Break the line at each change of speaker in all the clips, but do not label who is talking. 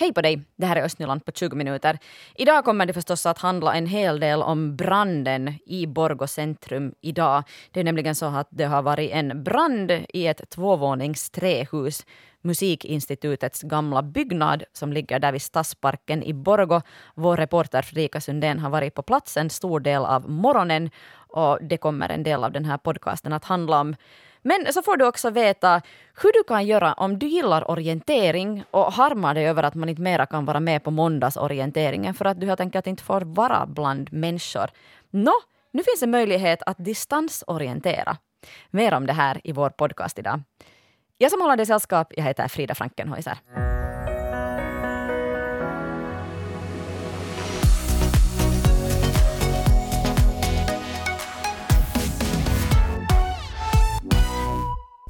Hej på dig! Det här är Östnyland på 20 minuter. Idag kommer det förstås att handla en hel del om branden i Borgå centrum idag. Det är nämligen så att det har varit en brand i ett tvåvånings trähus Musikinstitutets gamla byggnad som ligger där vid Stadsparken i Borgå. Vår reporter Fredrika Sundén har varit på plats en stor del av morgonen och det kommer en del av den här podcasten att handla om. Men så får du också veta hur du kan göra om du gillar orientering och harmar dig över att man inte mera kan vara med på måndagsorienteringen för att du helt enkelt inte får vara bland människor. Nå, nu finns en möjlighet att distansorientera. Mer om det här i vår podcast idag. Jag som håller dig sällskap, jag heter Frida Frankenhäuser.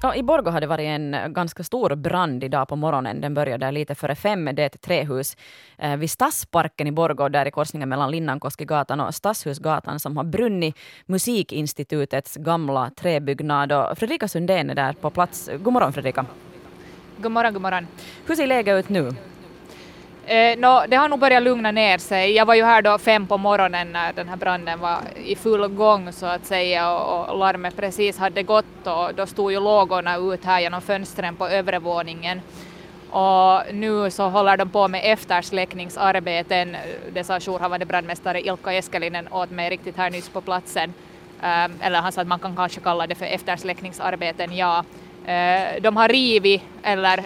Ja, I Borgå har det varit en ganska stor brand idag på morgonen. Den började lite före fem. Det är ett trähus eh, vid Stadsparken i Borgå, där i korsningen mellan Linnankoskigatan och Stadshusgatan, som har brunnit Musikinstitutets gamla träbyggnad. Och Fredrika Sundén är där på plats. God morgon Fredrika.
God morgon, god morgon.
Hur ser läget ut nu?
Eh, no, det har nog börjat lugna ner sig. Jag var ju här då fem på morgonen när den här branden var i full gång så att säga och, och larmet precis hade gått och då stod ju lågorna ut här genom fönstren på övre våningen. Och nu så håller de på med eftersläckningsarbeten. Det sa jourhavande brandmästare Ilkka Eskelinen åt mig riktigt här nyss på platsen. Ehm, eller han sa att man kan kanske kalla det för eftersläckningsarbeten, ja. Eh, de har rivit eller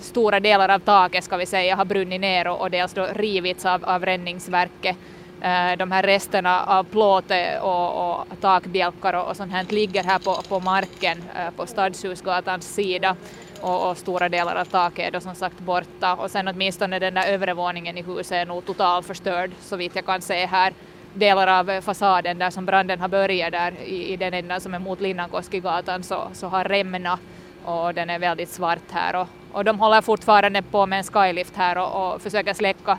stora delar av taket ska vi säga har brunnit ner och, och dels då rivits av, av räddningsverket. Eh, de här resterna av plåt eh, och, och takbjälkar och, och sånt här ligger här på, på marken eh, på Stadshusgatans sida och, och, stora delar av taket är då som sagt borta och sen åtminstone den där övre våningen i huset är nog totalförstörd så vitt jag kan se här. Delar av fasaden där som branden har börjat där i, i den ändan som är mot Linnankoskigatan så, så har rämnat och den är väldigt svart här och, och de håller fortfarande på med en skylift här och, och försöker släcka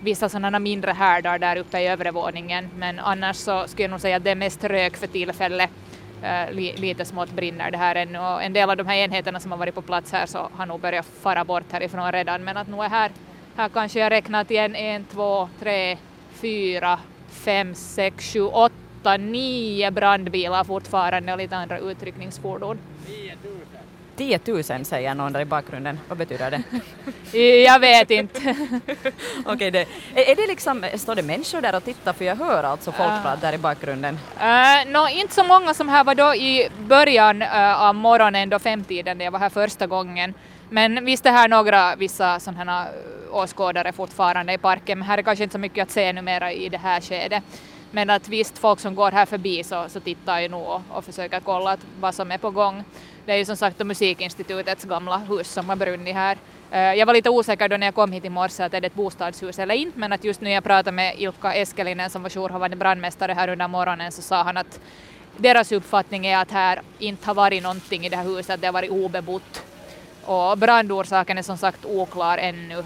vissa sådana mindre härdar där uppe i övre våningen men annars så skulle jag nog säga att det är mest rök för tillfället. Äh, li, lite smått brinner det här ännu och en del av de här enheterna som har varit på plats här så har nog börjat fara bort härifrån redan men att nu är här, här kanske jag räknar till en, en, två, tre, fyra, fem, sex, sju, åtta, nio brandbilar fortfarande och lite andra utryckningsfordon.
10 000 säger någon där i bakgrunden. Vad betyder det?
jag vet inte.
Okej, okay, det, är, är det liksom, står det människor där och tittar? För jag hör alltså folkprat uh, där i bakgrunden.
Uh, no, inte så många som här var då i början uh, av morgonen, då femtiden, när jag var här första gången. Men visst är här några vissa sådana åskådare fortfarande i parken, men här är kanske inte så mycket att se numera i det här skedet. Men att visst, folk som går här förbi så, så tittar ju nog och, och försöker kolla att vad som är på gång. Det är ju som sagt Musikinstitutets gamla hus som har brunnit här. Eh, jag var lite osäker då när jag kom hit i morse att är det ett bostadshus eller inte, men att just nu jag pratade med Ilkka Eskelinen som var jourhavande brandmästare här under morgonen så sa han att deras uppfattning är att här inte har varit någonting i det här huset, att det har varit obebott. Och brandorsaken är som sagt oklar ännu. Uh,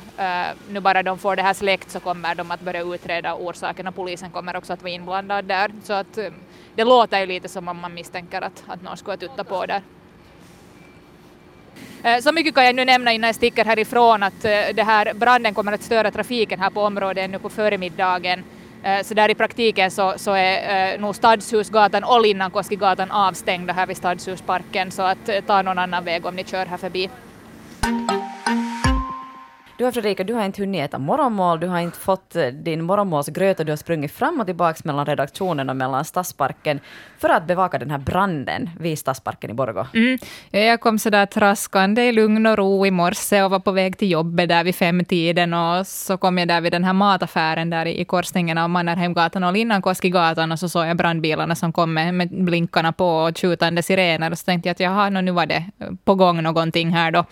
nu bara de får det här släckt så kommer de att börja utreda orsaken och polisen kommer också att vara inblandad där. Så att eh, det låter ju lite som om man misstänker att, att någon skulle tutta på där. Eh, så mycket kan jag nu nämna innan jag sticker härifrån att eh, det här branden kommer att störa trafiken här på området ännu på förmiddagen. Eh, så där i praktiken så, så är nog Stadshusgatan och Linnankoskigatan avstängda här vid Stadshusparken så att ta någon annan väg om ni kör här förbi.
Du har Fredrika, du har inte hunnit äta morgonmål, du har inte fått eh, din morgonmålsgröt och du har sprungit fram och tillbaka mellan redaktionen och mellan Stadsparken för att bevaka den här branden vid Stadsparken i Borgå.
Mm. Jag kom sådär traskande i lugn och ro i morse och var på väg till jobbet där vid femtiden och så kom jag där vid den här mataffären där i korsningen av Mannerheimgatan och Linnankoskigatan och så såg jag brandbilarna som kom med, med blinkarna på och tjutande sirener och så tänkte jag att jaha, nu var det på gång någonting här då.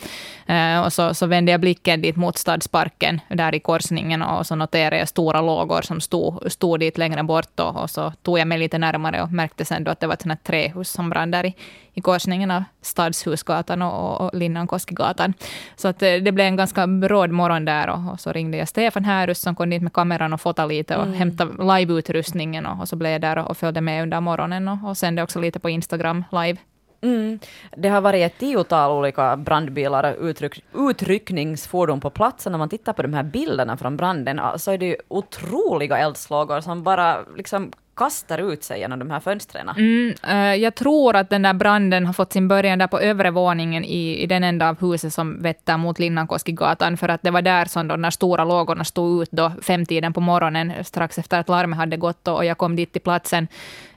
Uh, och så, så vände jag blicken dit mot Stadsparken, där i korsningen, och så noterade jag stora lågor som stod, stod dit längre bort. Och, och så tog jag mig lite närmare och märkte sen då att det var ett sånt trähus som brann där i, i korsningen av Stadshusgatan och, och Linnankoskigatan. Så att eh, det blev en ganska bråd morgon där och, och så ringde jag Stefan Härus som kom dit med kameran och fotade lite och mm. hämtade liveutrustningen och, och så blev jag där och, och följde med under morgonen och, och sände också lite på Instagram live.
Mm. Det har varit ett tiotal olika brandbilar och utryck, utryckningsfordon på platsen. När man tittar på de här bilderna från branden ah, så är det ju otroliga eldslågor som bara liksom kastar ut sig genom de här fönstren.
Mm, eh, jag tror att den där branden har fått sin början där på övre våningen i, i den enda av huset som vetter mot Linnankoskigatan, för att det var där som de där stora lågorna stod ut då femtiden på morgonen, strax efter att larmet hade gått, och jag kom dit till platsen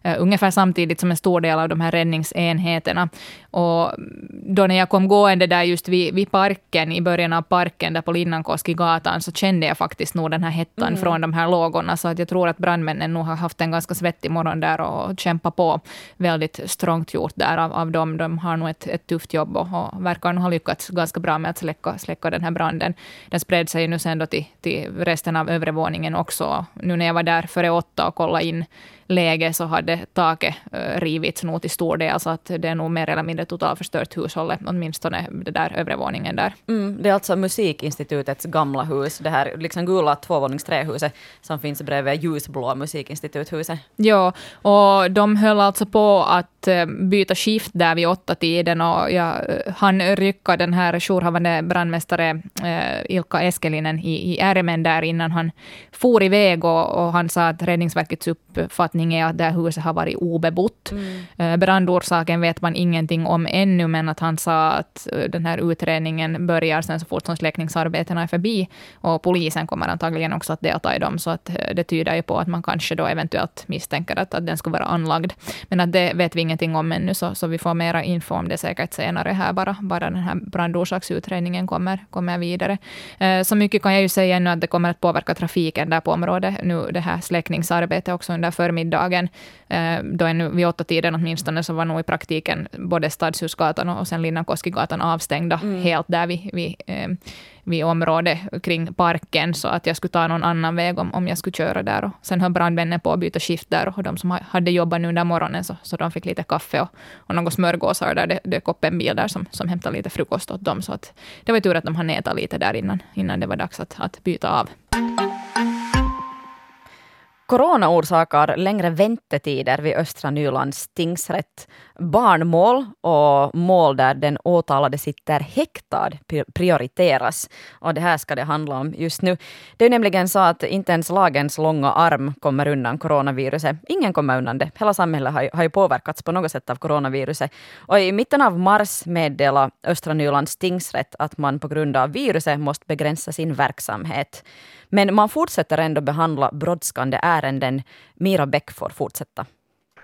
ungefär samtidigt som en stor del av de här räddningsenheterna. Och då när jag kom gående där just vid, vid parken, i början av parken, där på Linnankoskigatan, så kände jag faktiskt nog den här hettan mm. från de här lågorna, så att jag tror att brandmännen nog har haft en ganska svettig morgon där och kämpa på. Väldigt strångt gjort där av, av dem. De har nog ett, ett tufft jobb och, och verkar ha lyckats ganska bra med att släcka, släcka den här branden. Den spred sig nu sen då till, till resten av övre våningen också. Nu när jag var där före åtta och kollade in läge så hade taket uh, rivits nog till stor del, så att det är nog mer eller mindre totalförstört hushållet, åtminstone det där övre våningen där.
Mm, det är alltså Musikinstitutets gamla hus, det här liksom gula tvåvåningsträhuset som finns bredvid ljusblå Musikinstituthuset.
Ja, och de höll alltså på att uh, byta skift där vid åtta tiden och jag uh, han rycka den här jourhavande brandmästare Ilka Eskelinen i, i ärmen där innan han for iväg och, och han sa att Räddningsverkets uppfattning uppfattning är att det här huset har varit obebott. Mm. Eh, brandorsaken vet man ingenting om ännu, men att han sa att eh, den här utredningen börjar sen så fort som släckningsarbetena är förbi. Och polisen kommer antagligen också att delta i dem, så att eh, det tyder ju på att man kanske då eventuellt misstänker att, att den ska vara anlagd. Men att det vet vi ingenting om ännu, så, så vi får mera info om det säkert senare här, bara, bara den här brandorsaksutredningen kommer, kommer vidare. Så mycket kan jag ju säga ännu att det kommer att påverka trafiken där på området, nu det här släckningsarbetet också under förmiddagen eftermiddagen, eh, då ännu vid åtta tiden åtminstone, så var nog i praktiken både Stadshusgatan och sen Linnankoskigatan avstängda mm. helt där vid, vid, eh, vid området kring parken, så att jag skulle ta någon annan väg om, om jag skulle köra där. Och sen höll brandmännen på att byta skift där, och de som hade jobbat nu under morgonen, så, så de fick lite kaffe och, och några smörgåsar där. Det dök upp en bil där som, som hämtade lite frukost åt dem, så att det var tur att de hann äta lite där innan, innan det var dags att, att byta av.
Corona orsakar längre väntetider vid Östra Nylands tingsrätt. Barnmål och mål där den åtalade sitter häktad prioriteras. Och det här ska det handla om just nu. Det är nämligen så att inte ens lagens långa arm kommer undan coronaviruset. Ingen kommer undan det. Hela samhället har, har ju påverkats på något sätt av coronaviruset. Och i mitten av mars meddelade Östra Nylands tingsrätt att man på grund av viruset måste begränsa sin verksamhet. Men man fortsätter ändå behandla brådskande ärenden. Mira Bäck får fortsätta.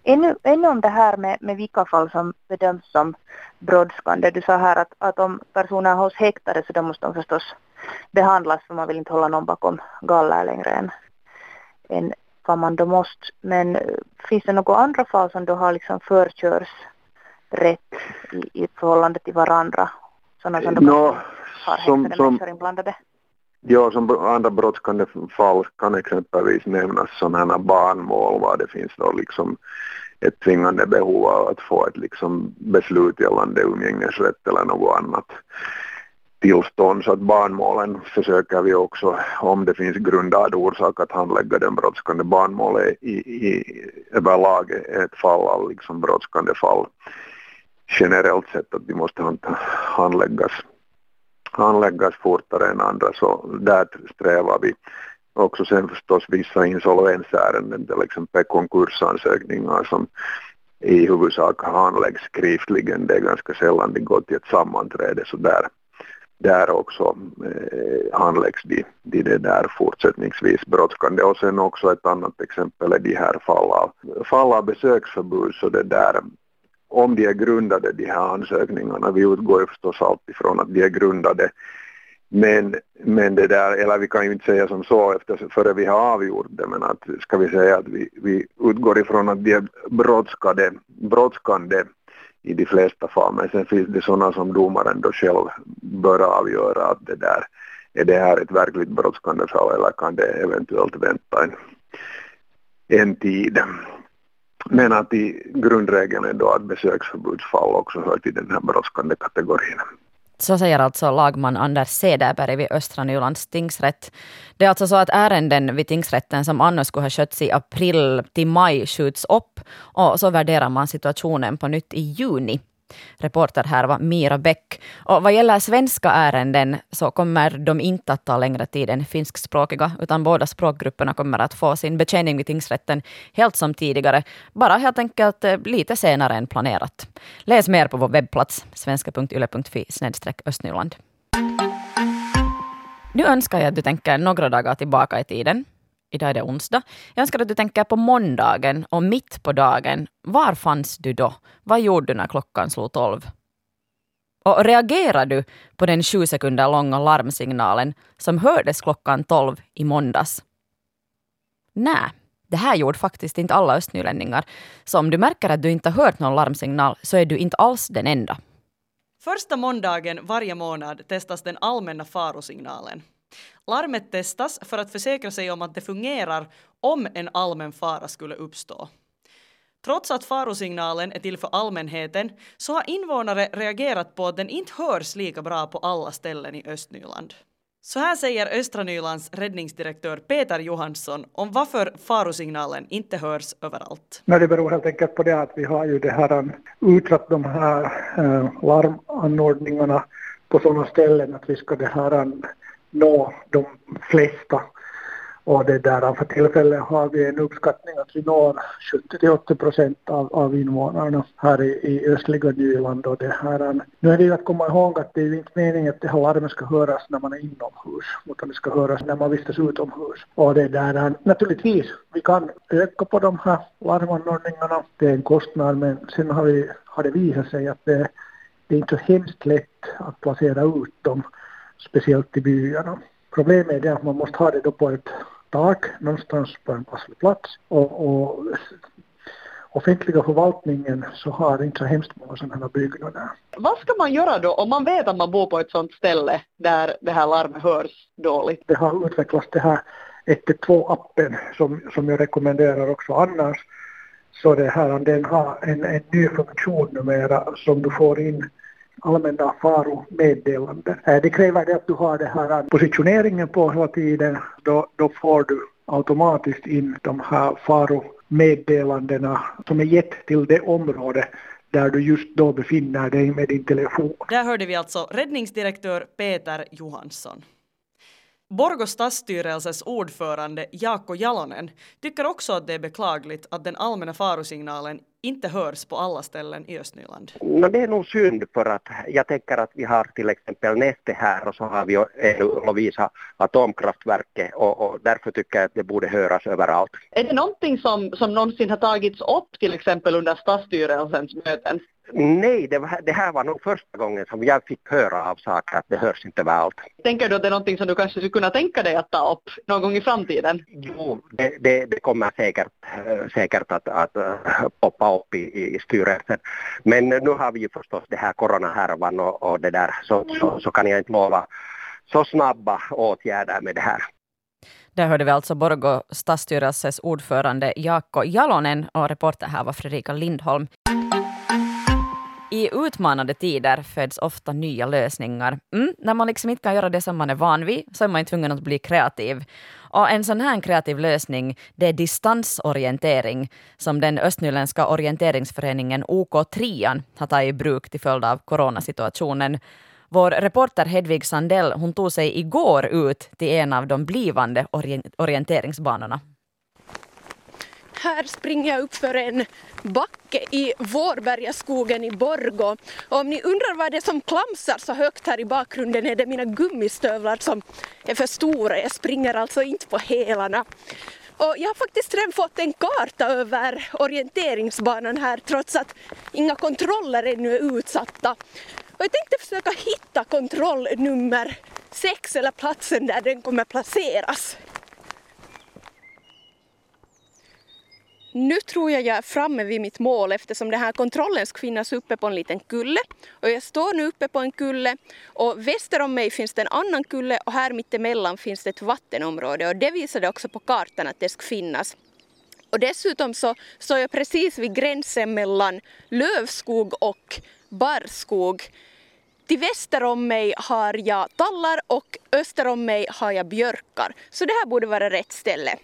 Ännu, ännu om det här med, med vilka fall som bedöms som brådskande. Du sa här att, att om personer hålls häktade så då måste de förstås behandlas för man vill inte hålla någon bakom galler längre än, än vad man då måste. Men finns det några andra fall som då har liksom förkörsrätt i, i förhållande till varandra? Sådana som då no, har häktade som, människor inblandade?
Ja, som andra brådskande fall kan exempelvis nämnas sådana här barnmål var det finns då liksom ett tvingande behov av att få ett liksom beslut gällande umgängesrätt eller något annat tillstånd. Så att barnmålen försöker vi också, om det finns grundad orsak att handlägga den brådskande barnmålet är i, i, överlag ett fall av liksom brådskande fall generellt sett att de måste handläggas handläggas fortare än andra så där strävar vi. Också sen förstås vissa insolvensärenden, till exempel konkursansökningar som i huvudsak handläggs skriftligen. Det är ganska sällan det går till ett sammanträde så där, där också eh, handläggs de, de det där fortsättningsvis brådskande. Och sen också ett annat exempel är de här fall av, fall av besöksförbud så det där om de är grundade de här ansökningarna. Vi utgår ju förstås alltid från att de är grundade. Men, men det där, eller vi kan ju inte säga som så efter, före vi har avgjort det, men att ska vi säga att vi, vi utgår ifrån att de är brådskade, brådskande i de flesta fall. Men sen finns det sådana som domaren då själv bör avgöra att det där, är det här ett verkligt brådskande fall eller kan det eventuellt vänta en, en tid. Men att i grundregeln är då att besöksförbudsfall också hör till den här brådskande kategorin.
Så säger alltså lagman Anders Cederberg vid Östra Nylands tingsrätt. Det är alltså så att ärenden vid tingsrätten som annars skulle ha skötts i april till maj skjuts upp och så värderar man situationen på nytt i juni. Reporter här var Mira Bäck. Och vad gäller svenska ärenden så kommer de inte att ta längre tid än finskspråkiga, utan båda språkgrupperna kommer att få sin betjäning vid tingsrätten helt som tidigare, bara helt enkelt eh, lite senare än planerat. Läs mer på vår webbplats svenska.yle.fi östnyland. Nu önskar jag att du tänker några dagar tillbaka i tiden. Idag är det onsdag. Jag önskar att du tänker på måndagen och mitt på dagen. Var fanns du då? Vad gjorde du när klockan slog tolv? Och reagerade du på den sju sekunder långa larmsignalen som hördes klockan tolv i måndags? Nej, det här gjorde faktiskt inte alla östnylänningar. Så om du märker att du inte har hört någon larmsignal så är du inte alls den enda.
Första måndagen varje månad testas den allmänna farosignalen. Larmet testas för att försäkra sig om att det fungerar om en allmän fara skulle uppstå. Trots att farosignalen är till för allmänheten så har invånare reagerat på att den inte hörs lika bra på alla ställen i Östnyland. Så här säger Östra Nylands räddningsdirektör Peter Johansson om varför farosignalen inte hörs överallt.
Nej, det beror helt enkelt på det att vi har ju det här um, utsatt de här äh, larmanordningarna på sådana ställen att vi ska det här um, nå de flesta och det där, för tillfället har vi en uppskattning att vi når 70-80 procent av, av invånarna här i, i östliga Nyland. Och det här, eh, nu är det ju att komma ihåg att det är ju inte meningen att det här larmet ska höras när man är inomhus, utan det ska höras när man vistas utomhus. Och det där, eh, naturligtvis, vi kan öka på de här larmanordningarna, det är en kostnad, men sen har, vi, har det visat sig att det, det är inte så hemskt lätt att placera ut dem, speciellt i byarna. Problemet är att man måste ha det då på ett tak någonstans på en passlig plats och, och offentliga förvaltningen så har inte så hemskt många sådana här byggnader.
Vad ska man göra då om man vet att man bor på ett sådant ställe där det här larmet hörs dåligt?
Det har utvecklats det här 112-appen som, som jag rekommenderar också annars. Så det här, den har en, en ny funktion numera som du får in allmänna faromeddelanden. Eh, det kräver det att du har den här positioneringen på hela tiden. Då, då får du automatiskt in de här faromeddelandena som är gett till det område där du just då befinner dig med din telefon.
Där hörde vi alltså räddningsdirektör Peter Johansson. Borgå stadsstyrelses ordförande Jaakko Jalonen tycker också att det är beklagligt att den allmänna farosignalen inte hörs på alla ställen i Östnyland.
No, det är nog synd för att jag tänker att vi har till exempel Neste här och så har vi Lovisa atomkraftverket och, och, därför tycker jag att det borde höras överallt.
Är det någonting som, som någonsin har tagits upp till exempel under stadsstyrelsens möten?
Nej, det, var, det, här var nog första gången som jag fick höra av saker att det hörs inte överallt.
Tänker du att det är någonting som du kanske skulle kunna tänka dig att ta upp någon gång i framtiden?
Jo, det, det, det kommer säkert, säkert att, att poppa upp i, i styrelsen. Men nu har vi ju förstås det här coronahärvan och, och det där så, så, så kan jag inte lova så snabba åtgärder med det här.
Där hörde vi alltså Borgå stadsstyrelses ordförande Jaakko Jalonen och reporter här var Fredrika Lindholm. I utmanande tider föds ofta nya lösningar. Mm, när man liksom inte kan göra det som man är van vid så är man tvungen att bli kreativ. Och en sån här kreativ lösning det är distansorientering som den östnyländska orienteringsföreningen OK3 har tagit i bruk till följd av coronasituationen. Vår reporter Hedvig Sandell hon tog sig igår ut till en av de blivande orienteringsbanorna.
Här springer jag upp för en backe i Vårbergaskogen i Borgå. Och om ni undrar vad det är som klamsar så högt här i bakgrunden är det mina gummistövlar som är för stora. Jag springer alltså inte på hälarna. Och jag har faktiskt redan fått en karta över orienteringsbanan här trots att inga kontroller ännu är utsatta. Och jag tänkte försöka hitta kontrollnummer sex, eller platsen där den kommer placeras. Nu tror jag jag är framme vid mitt mål eftersom den här kontrollen ska finnas uppe på en liten kulle. Och jag står nu uppe på en kulle och väster om mig finns det en annan kulle och här mittemellan finns det ett vattenområde och det visade också på kartan att det ska finnas. Och dessutom så står jag precis vid gränsen mellan lövskog och barrskog. Till väster om mig har jag tallar och öster om mig har jag björkar. Så det här borde vara rätt ställe.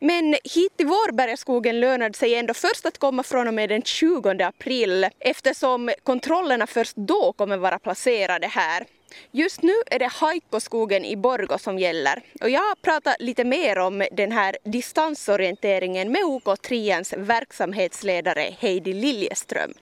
Men hit till Vårbergaskogen lönade sig ändå först att komma från och med den 20 april eftersom kontrollerna först då kommer vara placerade här. Just nu är det haikoskogen i Borgo som gäller och jag pratar lite mer om den här distansorienteringen med OK Trians verksamhetsledare Heidi Liljeström.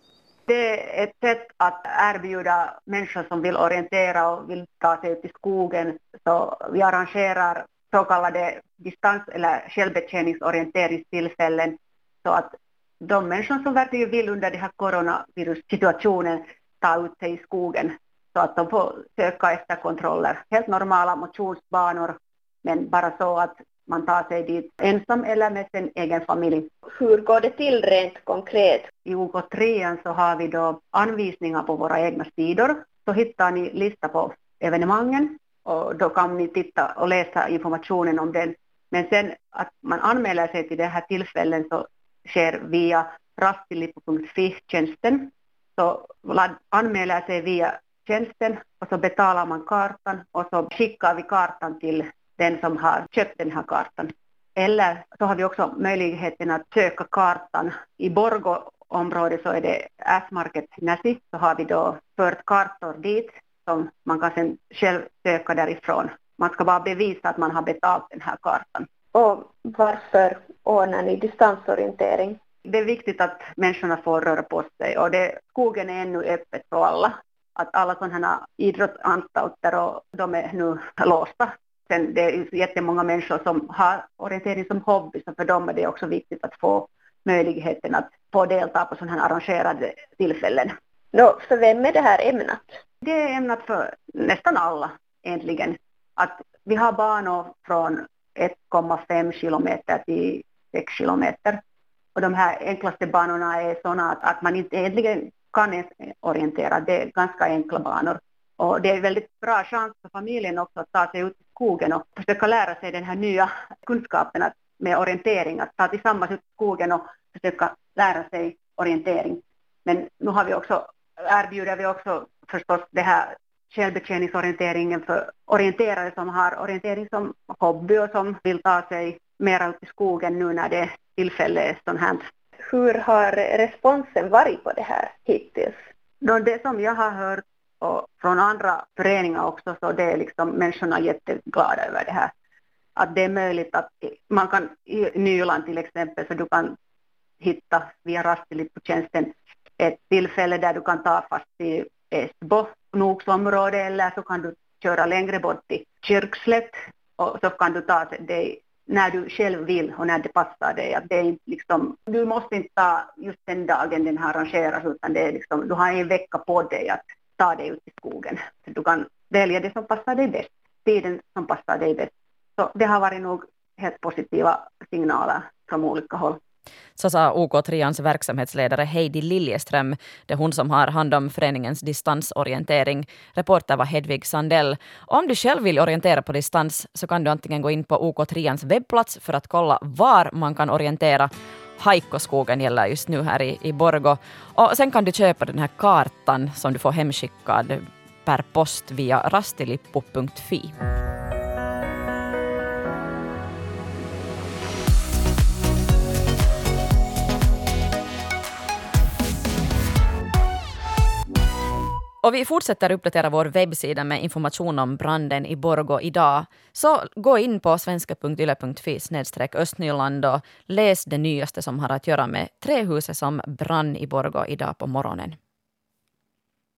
Det är ett sätt att erbjuda människor som vill orientera och vill ta sig ut i skogen. Så vi arrangerar så kallade distans eller självbetjäningsorienteringstillfällen så att de människor som verkligen vill under den här coronavirussituationen ta ut sig i skogen så att de får söka efter kontroller. Helt normala motionsbanor men bara så att man tar sig dit ensam eller med sin egen familj.
Hur går det till rent konkret?
I OK3 så har vi då anvisningar på våra egna sidor. Så hittar ni lista på evenemangen och då kan ni titta och läsa informationen om den. Men sen att man anmäler sig till det här tillfällen så sker via Rastilipo.fi-tjänsten. Så anmäler sig via tjänsten och så betalar man kartan och så skickar vi kartan till den som har köpt den här kartan. Eller så har vi också möjligheten att söka kartan. I Borgo-området så är det S-market Näsi, så har vi då fört kartor dit som man kan sen själv söka därifrån. Man ska bara bevisa att man har betalt den här kartan.
Och varför ordnar ni distansorientering?
Det är viktigt att människorna får röra på sig och det, skogen är ännu öppet för alla. Att alla sådana idrottsanstalter och de är nu låsta Sen det är jättemånga människor som har orientering som hobby, så för dem är det också viktigt att få möjligheten att få delta på sådana här arrangerade tillfällen.
Nå, för vem är det här ämnat?
Det är ämnat för nästan alla egentligen. Att vi har banor från 1,5 kilometer till 6 kilometer. Och de här enklaste banorna är sådana att, att man inte egentligen kan orientera. Det är ganska enkla banor. Och det är en väldigt bra chans för familjen också att ta sig ut i skogen och försöka lära sig den här nya kunskapen med orientering, att ta tillsammans ut i skogen och försöka lära sig orientering. Men nu har vi också, erbjuder vi också förstås det här självbetjäningsorienteringen för orienterare som har orientering som hobby och som vill ta sig mera ut i skogen nu när det tillfälle är sånt här.
Hur har responsen varit på det här hittills?
Det som jag har hört och från andra föreningar också så det är liksom människorna jätteglada över det här. Att det är möjligt att man kan i Nyland till exempel så du kan hitta via Rastilippu-tjänsten ett tillfälle där du kan ta fast i Esbo, Noksområde eller så kan du köra längre bort till Kyrkslätt och så kan du ta dig när du själv vill och när det passar dig. Att det är inte liksom, du måste inte ta just den dagen den här arrangeras utan det är liksom, du har en vecka på dig att ta dig ut i skogen. Du kan välja det som passar dig bäst, tiden som passar dig bäst. Så det har varit nog helt positiva signaler från olika håll.
Så sa OK3ans verksamhetsledare Heidi Liljeström. Det är hon som har hand om föreningens distansorientering. Reporter var Hedvig Sandell. Om du själv vill orientera på distans så kan du antingen gå in på OK3ans webbplats för att kolla var man kan orientera Haikkoskogen gäller just nu här i, i Borgo. Och sen kan du köpa den här kartan som du får hemskickad per post via rastilippu.fi. Och vi fortsätter uppdatera vår webbsida med information om branden i Borgo idag. Så gå in på svenska.yle.fi östnyland och läs det nyaste som har att göra med trähuset som brann i Borgo idag på morgonen.